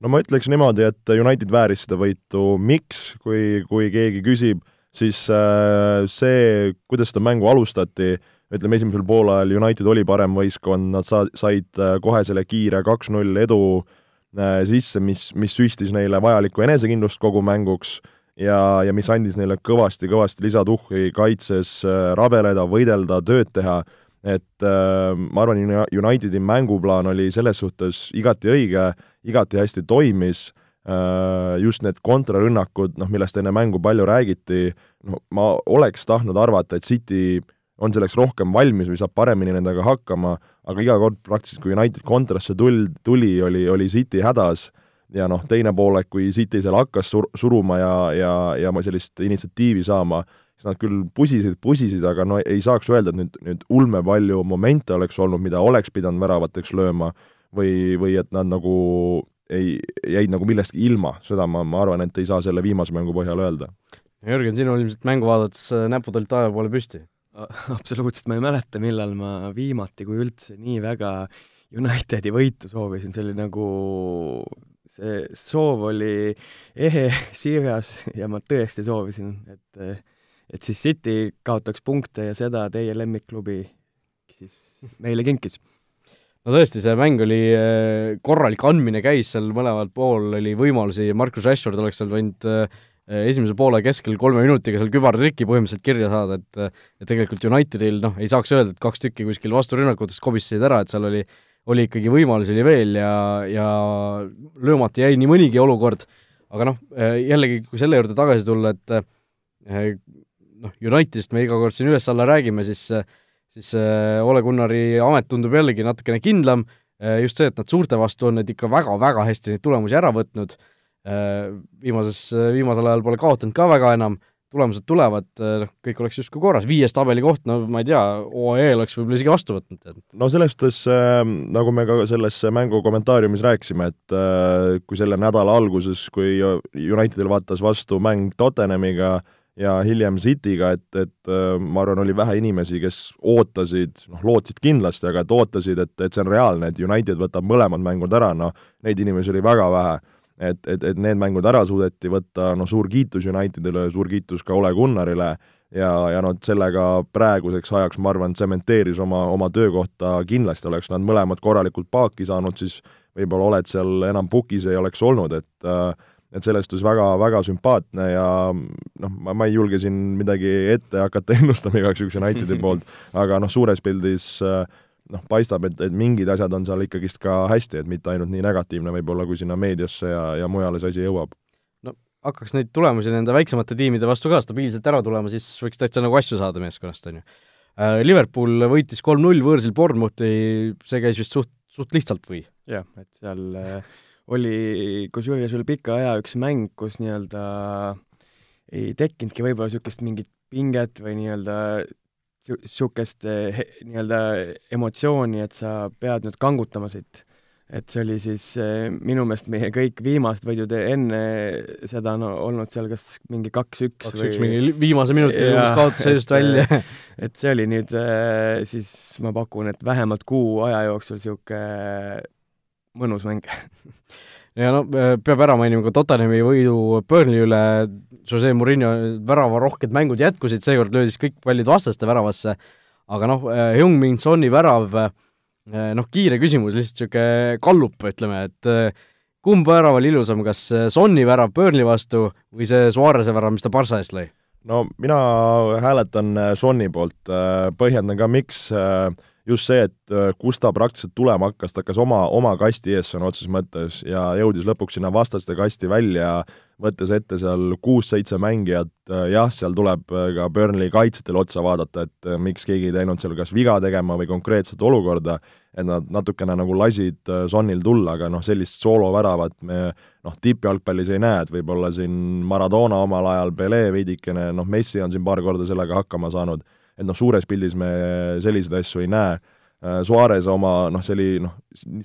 no ma ütleks niimoodi, et United vääris seda võitu, miks, kui, kui keegi küsib, siis äh, see, kuidas seda mängu alustati, ütleme esimesel poolajal United oli parem võistkond, nad sa-, said äh, kohe selle kiire kaks-null edu äh, sisse, mis, mis süstis neile vajalikku enesekindlust kogu mänguks ja, ja mis andis neile kõvasti-kõvasti lisatuhhi kaitses rabeleda, võidelda, tööd teha. Et äh, ma arvan, Unitedi mänguplaan oli selles suhtes igati õige, igati hästi toimis äh,, just need kontrarünnakud, noh, millest enne mängu palju räägiti, no ma oleks tahtnud arvata, et City on selleks rohkem valmis või saab paremini nendega hakkama, aga iga kord praktiliselt, kui United kontrasse tul-, tuli, oli, oli City hädas ja noh, teine poolek, kui City seal hakkas sur-, suruma ja, ja, ja sellist initsiatiivi saama, siis nad küll pusisid, pusisid, aga no ei saaks öelda, et nüüd, nüüd ulme palju momente oleks olnud, mida oleks pidanud väravateks lööma, või, või et nad nagu ei, jäid nagu millestki ilma, seda ma, ma arvan, et ei saa selle viimase mängu põhjal öelda. Jürgen, sinul ilmselt mängu vaadates äh, näpud olid taeva poole püsti? absoluutselt, ma ei mäleta, millal ma viimati, kui üldse nii väga Unitedi võitu soovisin, see oli nagu, see soov oli ehe, siiras ja ma tõesti soovisin, et et siis City kaotaks punkte ja seda teie lemmikklubi siis meile kinkis. no tõesti, see mäng oli, äh, korralik andmine käis seal mõlemal pool, oli võimalusi, Marcus Rashford oleks seal võinud äh, esimese poole keskel kolme minutiga seal kübartriki põhimõtteliselt kirja saada, et et tegelikult Unitedil noh, ei saaks öelda, et kaks tükki kuskil vasturünnakutest kobistasid ära, et seal oli, oli ikkagi võimalusi oli veel ja, ja löömata jäi nii mõnigi olukord, aga noh, äh, jällegi, kui selle juurde tagasi tulla, et noh, Unitedist me iga kord siin üles-alla räägime, siis siis äh, Ole Gunnari amet tundub jällegi natukene kindlam. Just see, et nad suurte vastu on need ikka väga-väga hästi neid tulemusi ära võtnud. Viimases, viimasel ajal pole kaotanud ka väga enam, tulemused tulevad, noh, kõik oleks justkui korras, viies tabelikoht, no ma ei tea, OE oleks võib-olla isegi vastu võtnud, tead. no selles suhtes äh,, nagu me ka selles mängu kommentaariumis rääkisime, et äh, kui selle nädala alguses, kui Unitedil vaatas vastu mäng Tottenhamiga ja hiljem Cityga, et, et äh, ma arvan, oli vähe inimesi, kes ootasid, noh, lootsid kindlasti, aga et ootasid, et, et see on reaalne, et United võtab mõlemad mängud ära, noh, neid inimesi oli väga vähe et, et, et need mängud ära suudeti võtta, no suur kiitus Unitedile, suur kiitus ka Ole Gunnarile ja, ja noh, sellega praeguseks ajaks ma arvan, tsementeeris oma, oma töökohta. Kindlasti, oleks nad mõlemad korralikult paaki saanud, siis võib-olla oled seal enam pukis ei oleks olnud, et et selles suhtes väga, väga sümpaatne ja noh, ma, ma ei julge siin midagi ette hakata ennustama igaks juhuks Unitedi poolt, aga noh, suures pildis äh, noh, paistab, et, et mingid asjad on seal ikkagist ka hästi, et mitte ainult nii negatiivne võib-olla, kui sinna meediasse ja, ja mujale see asi jõuab. no hakkaks neid tulemusi nende väiksemate tiimide vastu ka stabiilselt ära tulema, siis võiks täitsa nagu asju saada meeskonnast, on ju. Äh, Liverpool võitis kolm-null võõrsil Bournemouthi, see käis vist suht, suht lihtsalt või? jah, et seal äh, oli kusjuures üle pika aja üks mäng, kus nii-öelda ei tekkinudki võib-olla niisugust mingit pinget või nii-öelda niisugust eh, nii-öelda emotsiooni, et sa pead nüüd kangutama siit. et see oli siis eh, minu meelest meie kõik viimased võidud enne seda on no, olnud seal kas mingi kaks-üks kaks-üks, mingi viimase minuti jõudis kaotusseisust välja. Et see oli nüüd eh, siis, ma pakun, et vähemalt kuu aja jooksul niisugune mõnus mäng ja no peab ära mainima ka Tottenhami võidu Burnley üle, Jose Murillo väravarohked mängud jätkusid, seekord löödi siis kõik pallid vastaste väravasse, aga noh, Heung-Min Soni värav, noh, kiire küsimus, lihtsalt niisugune kallup, ütleme, et kumb värav oli ilusam, kas Sonni värav Burnley vastu või see Suarese värav, mis ta Barca eest lõi? no mina hääletan Sonni poolt, põhjendan ka, miks äh, just see, et äh, kus ta praktiliselt tulema hakkas, ta hakkas oma, oma kasti ees sõna otseses mõttes ja jõudis lõpuks sinna vastaste kasti välja, võttes ette seal kuus-seitse mängijat, äh, jah, seal tuleb äh, ka Burnley kaitsjatel otsa vaadata, et miks keegi ei teinud seal kas viga tegema või konkreetset olukorda, et nad natukene nagu lasid Sonnil tulla, aga noh, sellist sooloväravat me noh, tippjalgpallis ei näe, et võib-olla siin Maradona omal ajal, Pele veidikene, noh, Messi on siin paar korda sellega hakkama saanud et noh, suures pildis me selliseid asju ei näe, äh, Suarez oma noh, see oli noh,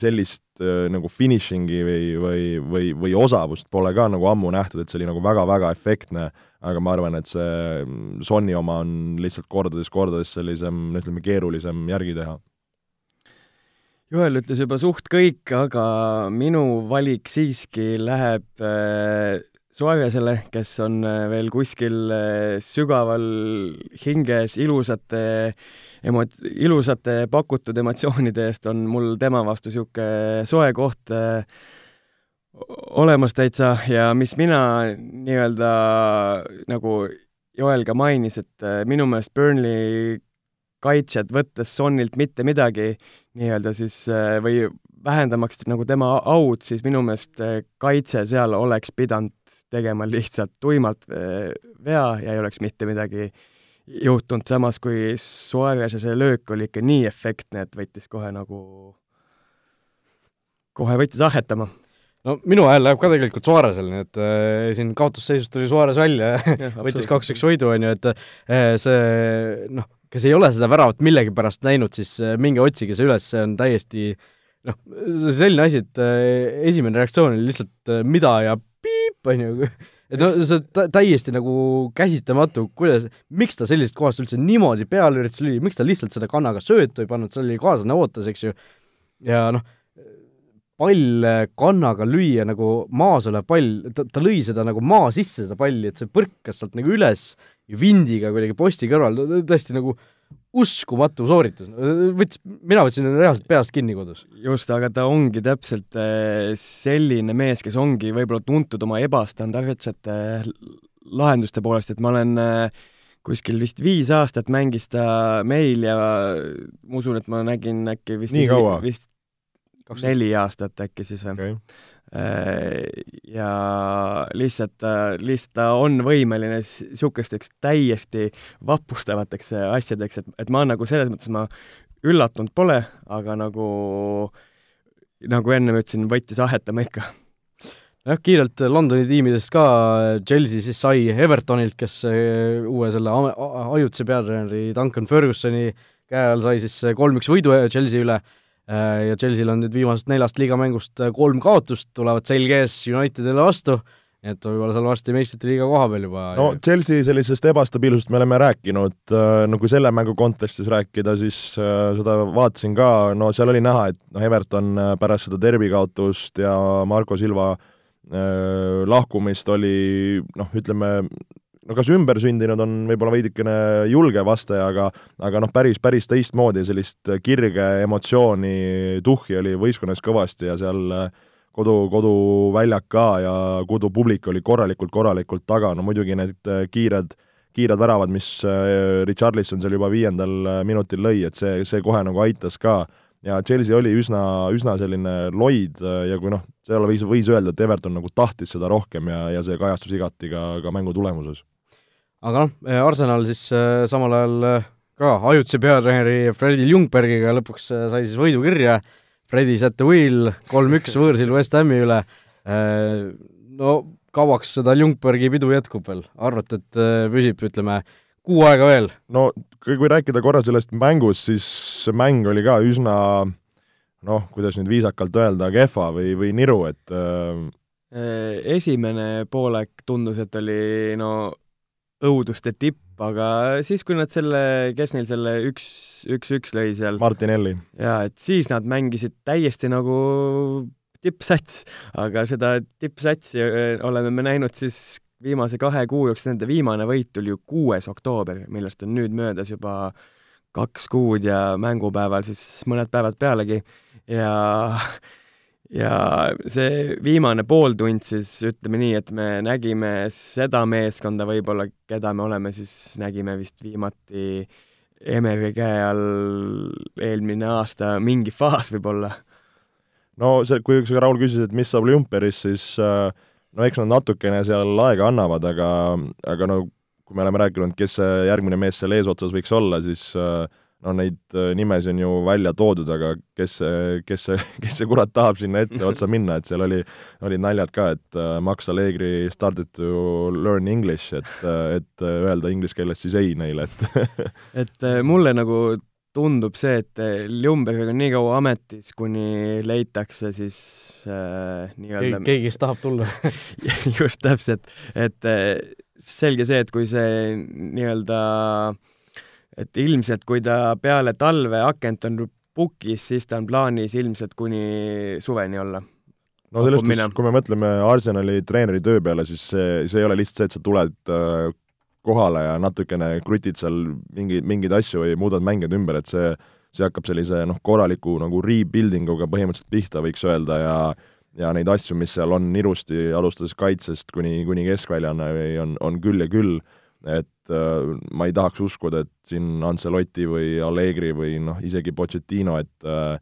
sellist äh, nagu finishing'i või, või, või, või osavust pole ka nagu ammu nähtud, et see oli nagu väga-väga efektne, aga ma arvan, et see mm, Sony oma on lihtsalt kordades-kordades sellisem, ütleme, keerulisem järgi teha. Joel ütles juba suht kõik, aga minu valik siiski läheb Suarezele, kes on äh, veel kuskil äh, sügaval hinges ilusate emo-, ilusate pakutud emotsioonide eest, on mul tema vastu niisugune soe koht äh, olemas täitsa. Ja mis mina nii-öelda nagu Joel ka mainis, et minu meelest Burnley kaitsjad, võttes Sonnilt mitte midagi nii-öelda siis või vähendamaks nagu tema aud, siis minu meelest kaitse seal oleks pidanud tegema lihtsalt tuimalt eh, vea ja ei oleks mitte midagi juhtunud, samas kui Suarez'e see löök oli ikka nii efektne, et võttis kohe nagu, kohe võttis ahetama. no minu hääl läheb ka tegelikult Suarez'ele, nii et äh, siin kaotusseisust tuli Suarez välja ja võttis kaks-üks võidu, on ju, et äh, see noh, kes ei ole seda väravat millegipärast näinud, siis minge otsige see üles, see on täiesti noh, selline asi, et äh, esimene reaktsioon oli lihtsalt äh, mida ja piip, on ju, et no see on täiesti nagu käsitamatu, kuidas, miks ta sellisest kohast üldse niimoodi peale üritas lüüa, miks ta lihtsalt seda kannaga söötu ei pannud, seal oli kaaslane ootas, eks ju, ja noh, pall kannaga lüüa nagu maas olev pall, ta, ta lõi seda nagu maa sisse, seda palli, et see põrkas sealt nagu üles ja vindiga kuidagi posti kõrval, tõesti nagu uskumatu sooritus, võttis, mina võtsin reaalselt peast kinni kodus. just, aga ta ongi täpselt eh, selline mees, kes ongi võib-olla tuntud oma ebastandardsete lahenduste poolest, et ma olen eh, kuskil vist viis aastat mängis ta meil ja ma usun, et ma nägin äkki vist nii kaua? vist neli aastat äkki siis või okay.? Äh, ja lihtsalt, lihtsalt ta on võimeline niisugusteks täiesti vapustavateks asjadeks, et, et ma nagu selles mõttes ma üllatunud pole, aga nagu, nagu ennem ütlesin, võttis ahetama ikka jah, kiirelt Londoni tiimidest ka, Chelsea siis sai Evertonilt, kes uue selle ajutise peatreeneri Duncan Fergusoni käe all sai siis kolm-üks võidu Chelsea üle ja Chelsea'l on nüüd viimasest neljast liigamängust kolm kaotust, tulevad selge ees Unitedile vastu et võib-olla seal varsti meistrite liiga koha peal juba. no Chelsea sellisest ebastabiilsusest me oleme rääkinud, äh, no kui selle mängu kontekstis rääkida, siis äh, seda vaatasin ka, no seal oli näha, et noh, Everton äh, pärast seda derbi kaotust ja Marko Silva äh, lahkumist oli noh, ütleme, no kas ümbersündinud on võib-olla veidikene julge vastaja, aga aga noh, päris, päris teistmoodi, sellist kirge, emotsiooni, tuhhi oli võistkonnas kõvasti ja seal äh, kodu, koduväljak ka ja kodupublik oli korralikult, korralikult taga, no muidugi need äh, kiired, kiired väravad, mis äh, Richarlison seal juba viiendal minutil lõi, et see, see kohe nagu aitas ka ja Chelsea oli üsna, üsna selline loid ja kui noh, seal võis, võis öelda, et Everton nagu tahtis seda rohkem ja, ja see kajastus igati ka, ka mängu tulemuses. Aga noh, Arsenal siis äh, samal ajal ka ajutise peatreeneri Fredi Ljungbergiga lõpuks sai siis võidu kirja. Freddy's at the wheel, kolm-üks võõrsil West Hami üle, no kauaks seda Ljungbergi pidu jätkub veel, arvate, et püsib, ütleme, kuu aega veel? no kui rääkida korra sellest mängust, siis see mäng oli ka üsna noh, kuidas nüüd viisakalt öelda, kehva või, või niru, et esimene poolek tundus, et oli no õuduste tipp, aga siis, kui nad selle, kes neil selle üks, üks-üks lõi seal Martinelli. jaa, et siis nad mängisid täiesti nagu tippsats, aga seda tippsatsi oleme me näinud siis viimase kahe kuu jooksul, nende viimane võit tuli ju kuues oktoober, millest on nüüd möödas juba kaks kuud ja mängupäeval siis mõned päevad pealegi ja ja see viimane pooltund siis ütleme nii, et me nägime seda meeskonda võib-olla, keda me oleme siis, nägime vist viimati Emeri käe all eelmine aasta, mingi faas võib-olla. no see, kui sa, Raul, küsisid, et mis saab Olümpiaris, siis äh, no eks nad natukene seal aega annavad, aga, aga no kui me oleme rääkinud, kes see järgmine mees seal eesotsas võiks olla, siis äh, no neid äh, nimesid on ju välja toodud, aga kes see, kes see, kes see kurat tahab sinna etteotsa minna, et seal oli, olid naljad ka, et uh, Max Allegri started to learn english, et, äh, et öelda inglise keeles siis ei neile, et et mulle nagu tundub see, et Ljumberg on nii kaua ametis, kuni leitakse siis äh, nii-öelda keegi, kes tahab tulla. Just täpselt, et selge see, et kui see nii-öelda äh, et ilmselt, kui ta peale talve akent on pukis, siis ta on plaanis ilmselt kuni suveni olla. no selles suhtes, kui me mõtleme Arsenali treeneri töö peale, siis see, see ei ole lihtsalt see, et sa tuled äh, kohale ja natukene krutid seal mingi, mingeid asju või muudad mängijad ümber, et see, see hakkab sellise noh, korraliku nagu rebuilding uga põhimõtteliselt pihta, võiks öelda, ja ja neid asju, mis seal on ilusti, alustades kaitsest kuni, kuni keskväljani, on, on küll ja küll et äh, ma ei tahaks uskuda, et siin Ancelotti või Allegri või noh, isegi Pochettino, et äh,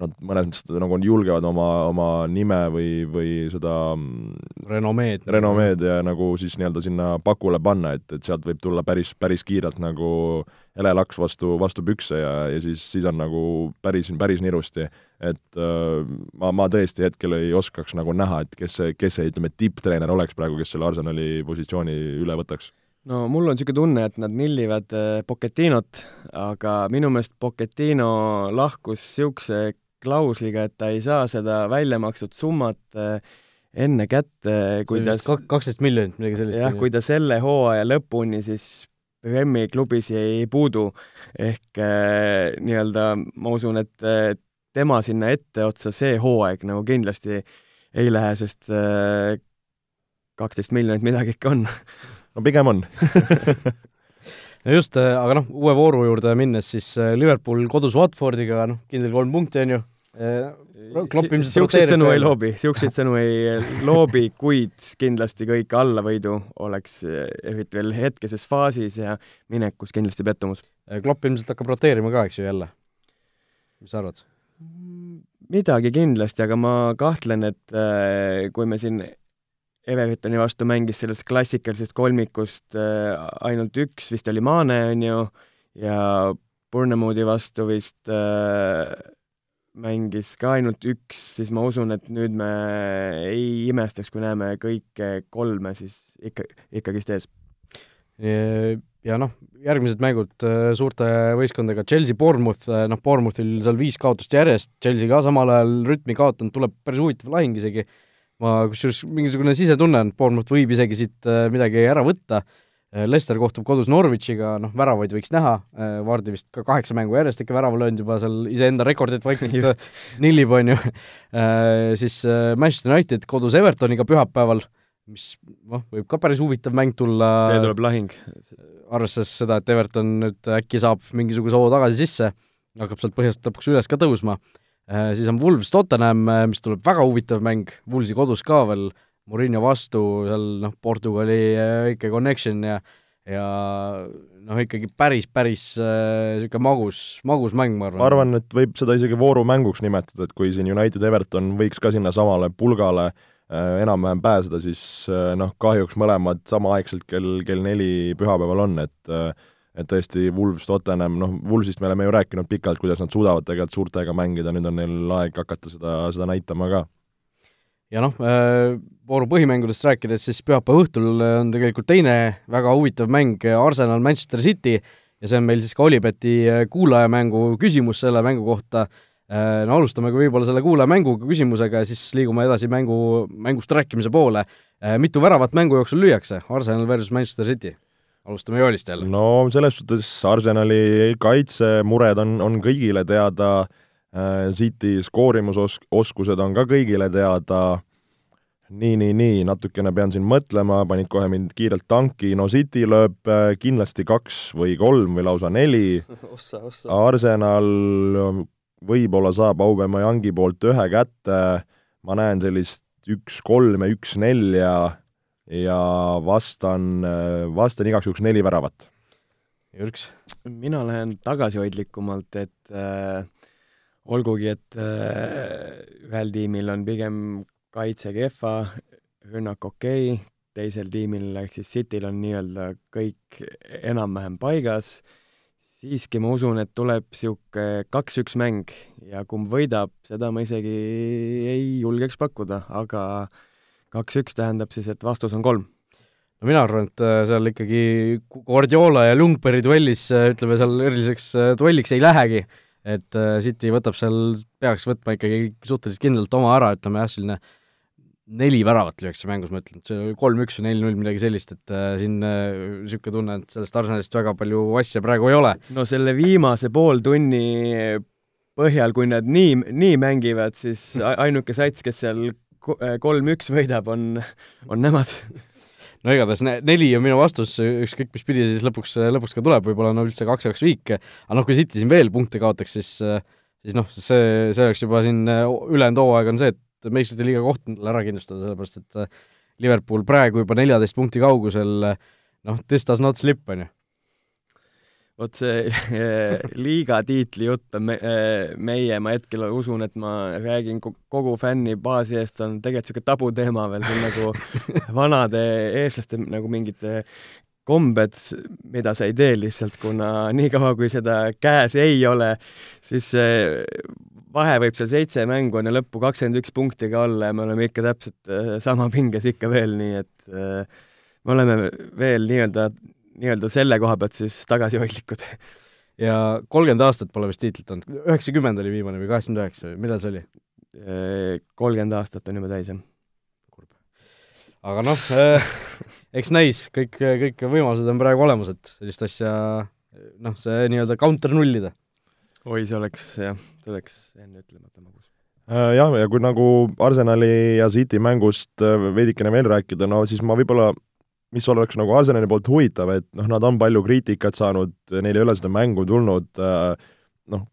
nad mõnes mõttes nagu julgevad oma, oma nime või, või seda mm, renomeed, renomeed ja nagu siis nii-öelda sinna pakule panna, et, et sealt võib tulla päris, päris kiirelt nagu hele laks vastu, vastu pükse ja, ja siis, siis on nagu päris, päris nirusti. et äh, ma, ma tõesti hetkel ei oskaks nagu näha, et kes see, kes see, ütleme, tipptreener oleks praegu, kes selle Arsenali positsiooni üle võtaks no mul on niisugune tunne, et nad nillivad äh, Pochettinot, aga minu meelest Pochettino lahkus niisuguse klausliga, et ta ei saa seda välja makstud summat äh, enne kätte, kui ta kaksteist miljonit, midagi sellist. jah, kui ta selle hooaja lõpuni siis Premi klubis ei puudu, ehk äh, nii-öelda ma usun, et äh, tema sinna etteotsa see hooaeg nagu kindlasti ei lähe, sest äh, kaksteist äh, miljonit midagi ikka on no pigem on no just, äh, aga noh, uue vooru juurde minnes, siis äh, Liverpool kodus Watfordiga, noh, kindel kolm punkti, on ju, äh, Klopp ilmselt niisuguseid sõnu ei loobi, niisuguseid sõnu ei loobi, kuid kindlasti kõik allavõidu oleks eriti veel hetkeses faasis ja minekus kindlasti pettumus. Klopp ilmselt hakkab roteerima ka, eks ju, jälle? mis sa arvad? midagi kindlasti, aga ma kahtlen, et kui me siin Evertoni vastu mängis sellest klassikalisest kolmikust äh, ainult üks, vist oli Maane, on ju, ja Burnemoodi vastu vist äh, mängis ka ainult üks, siis ma usun, et nüüd me ei imestaks, kui näeme kõike kolme siis ikka, ikkagist ees. ja noh, järgmised mängud äh, suurte võistkondadega, Chelsea, Bournemouth, noh, Bournemouthil seal viis kaotust järjest, Chelsea ka samal ajal rütmi kaotanud, tuleb päris huvitav lahing isegi, ma kusjuures mingisugune sisetunne on, et Bournemouth võib isegi siit äh, midagi ära võtta. Äh, Lester kohtub kodus Norwichiga, noh, väravaid võiks näha, äh, Vardi vist ka kaheksa mängu järjest ikka värava löönud juba seal iseenda rekordit vaikselt nillib, on ju, siis Manchester United kodus Evertoniga pühapäeval, mis noh, võib ka päris huvitav mäng tulla. see tuleb lahing. arvestades seda, et Everton nüüd äkki saab mingisuguse hoo tagasi sisse, hakkab sealt põhjast lõpuks üles ka tõusma, siis on Wolves Tottenham, mis tuleb väga huvitav mäng, Woolsi kodus ka veel Murillo vastu, seal noh, Portugali väike äh, connection ja ja noh, ikkagi päris, päris niisugune äh, magus, magus mäng, ma arvan. ma arvan, et võib seda isegi voorumänguks nimetada, et kui siin United Everton võiks ka sinna samale pulgale äh, enam-vähem pääseda, siis äh, noh, kahjuks mõlemad samaaegselt kell, kell neli pühapäeval on, et äh, et tõesti, Wolves, Tottenham, noh, Wolvesist me oleme ju rääkinud pikalt, kuidas nad suudavad tegelikult suurtega mängida, nüüd on neil aeg hakata seda, seda näitama ka ja noh, äh, vooru põhimängudest rääkides, siis pühapäeva õhtul on tegelikult teine väga huvitav mäng, Arsenal Manchester City, ja see on meil siis ka Olibeti äh, kuulajamängu küsimus selle mängu kohta. Äh, no alustame ka võib-olla selle kuulajamängu küsimusega ja siis liigume edasi mängu, mängust rääkimise poole. mitu väravat mängu jooksul lüüakse, Arsenal versus Manchester City? Alustame Joelist jälle. no selles suhtes Arsenali kaitsemured on, on kõigile teada äh, City skoorimusoskused on ka kõigile teada, nii, nii, nii, natukene pean siin mõtlema, panid kohe mind kiirelt tanki, no City lööb äh, kindlasti kaks või kolm või lausa neli. Arsenal võib-olla saab Aubameyang'i poolt ühe kätte, ma näen sellist üks-kolm ja üks-nelja ja vastan, äh, vastan igaks juhuks neli väravat. Jürks? mina lähen tagasihoidlikumalt, et äh, olgugi, et äh, ühel tiimil on pigem kaitse kehva, rünnak okei okay,, teisel tiimil ehk siis Cityl on nii-öelda kõik enam-vähem paigas, siiski ma usun, et tuleb niisugune kaks-üks mäng ja kumb võidab, seda ma isegi ei julgeks pakkuda, aga kaks-üks tähendab siis, et vastus on kolm. No mina arvan, et äh, seal ikkagi Guardiola ja Ljungbergi duellis äh, ütleme, seal eriliseks duelliks ei lähegi. Et äh, City võtab seal, peaks võtma ikkagi suhteliselt kindlalt oma ära, ütleme jah, selline neli väravat lüüakse mängus, ma ütlen, et see kolm-üks või neli-null, midagi sellist, et äh, siin niisugune äh, tunne, et sellest Arsenalist väga palju asja praegu ei ole. no selle viimase pooltunni põhjal, kui nad nii, nii mängivad, siis ainuke sats, kes seal kolm-üks võidab, on, on nemad. No igatahes neli on minu vastus, ükskõik mis pidi siis lõpuks, lõpuks ka tuleb, võib-olla no üldse kaks-kaks viik, aga noh, kui City siin veel punkte kaotaks, siis siis noh, see, see oleks juba siin ülejäänud hooaeg on see, et meistrite liiga koht endale ära kindlustada, sellepärast et Liverpool praegu juba neljateist punkti kaugusel, noh, this does not slip, on ju vot see eh, liiga tiitli jutt on me, eh, meie, ma hetkel usun, et ma räägin kogu fännibaasi eest, on tegelikult niisugune tabuteema veel, see on nagu vanade eestlaste nagu mingite kombed, mida sa ei tee lihtsalt, kuna niikaua, kui seda käes ei ole, siis vahe võib seal seitse mängu enne lõppu kakskümmend üks punkti ka olla ja me oleme ikka täpselt eh, sama pinges ikka veel, nii et me oleme veel nii-öelda nii-öelda selle koha pealt siis tagasihoidlikud. ja kolmkümmend aastat pole vist tiitlit olnud, üheksakümmend oli viimane või kaheksakümmend üheksa või millal see oli? kolmkümmend aastat on juba täis, jah. kurb. aga noh äh,, eks näis, kõik, kõik võimalused on praegu olemas, et sellist asja noh, see nii-öelda counter nullida. oi, see oleks jah, see oleks enne ütlemata magus jah, ja kui nagu Arsenali ja City mängust veidikene veel rääkida, no siis ma võib-olla mis oleks nagu Arsenali poolt huvitav, et noh, nad on palju kriitikat saanud, neil ei ole seda mängu tulnud äh,, noh,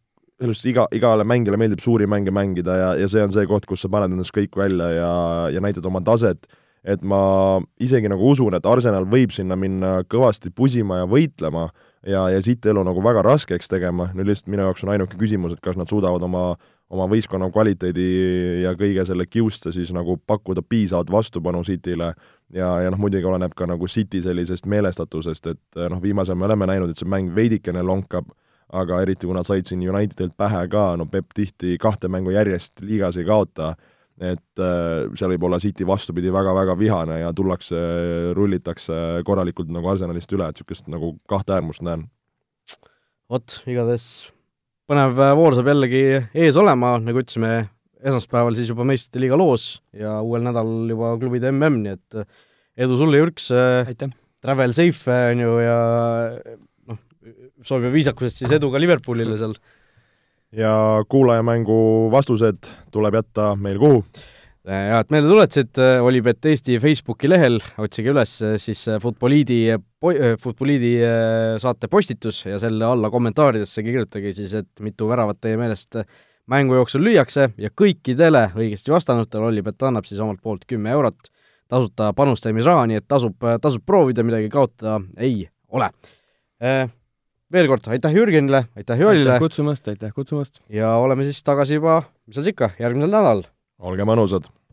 sellest iga, igale mängijale meeldib suuri mänge mängida ja, ja see on see koht, kus sa paned endast kõik välja ja, ja näitad oma taset, et ma isegi nagu usun, et Arsenal võib sinna minna kõvasti pusima ja võitlema ja, ja siit elu nagu väga raskeks tegema, no lihtsalt minu jaoks on ainuke küsimus, et kas nad suudavad oma oma võistkonna kvaliteedi ja kõige selle kiuste siis nagu pakkuda piisavat vastupanu Cityle ja, ja noh, muidugi oleneb ka nagu City sellisest meelestatusest, et noh, viimasel me oleme näinud, et see mäng veidikene lonkab, aga eriti, kui nad said siin Unitedilt pähe ka, no Peep tihti kahte mängu järjest liigas ei kaota, et äh, seal võib olla City vastupidi väga-väga vihane ja tullakse, rullitakse korralikult nagu Arsenalist üle, et niisugust nagu kahte äärmust näen. vot, igatahes põnev voor saab jällegi ees olema, nagu ütlesime, esmaspäeval siis juba meistrite liiga loos ja uuel nädalal juba klubide mm, nii et edu sulle, Jürks! aitäh! Travel safe, on ju, ja noh, soovime viisakusest siis edu ka Liverpoolile seal. ja kuulajamängu vastused tuleb jätta meil kuhu? Ja et meelde tuletasid, Olipet Eesti Facebooki lehel, otsige üles siis Futboliidi, Futboliidi saate postitus ja selle alla kommentaaridesse kirjutage siis, et mitu väravat teie meelest mängu jooksul lüüakse ja kõikidele õigesti vastanutele Olipet annab siis omalt poolt kümme eurot tasuta panustamisraha, nii et tasub, tasub proovida, midagi kaotada ei ole. Äh, veel kord aitäh Jürgenile, aitäh Joelile! aitäh kutsumast, aitäh kutsumast! ja oleme siis tagasi juba, mis seal siis ikka, järgmisel nädalal. olge mõnusad!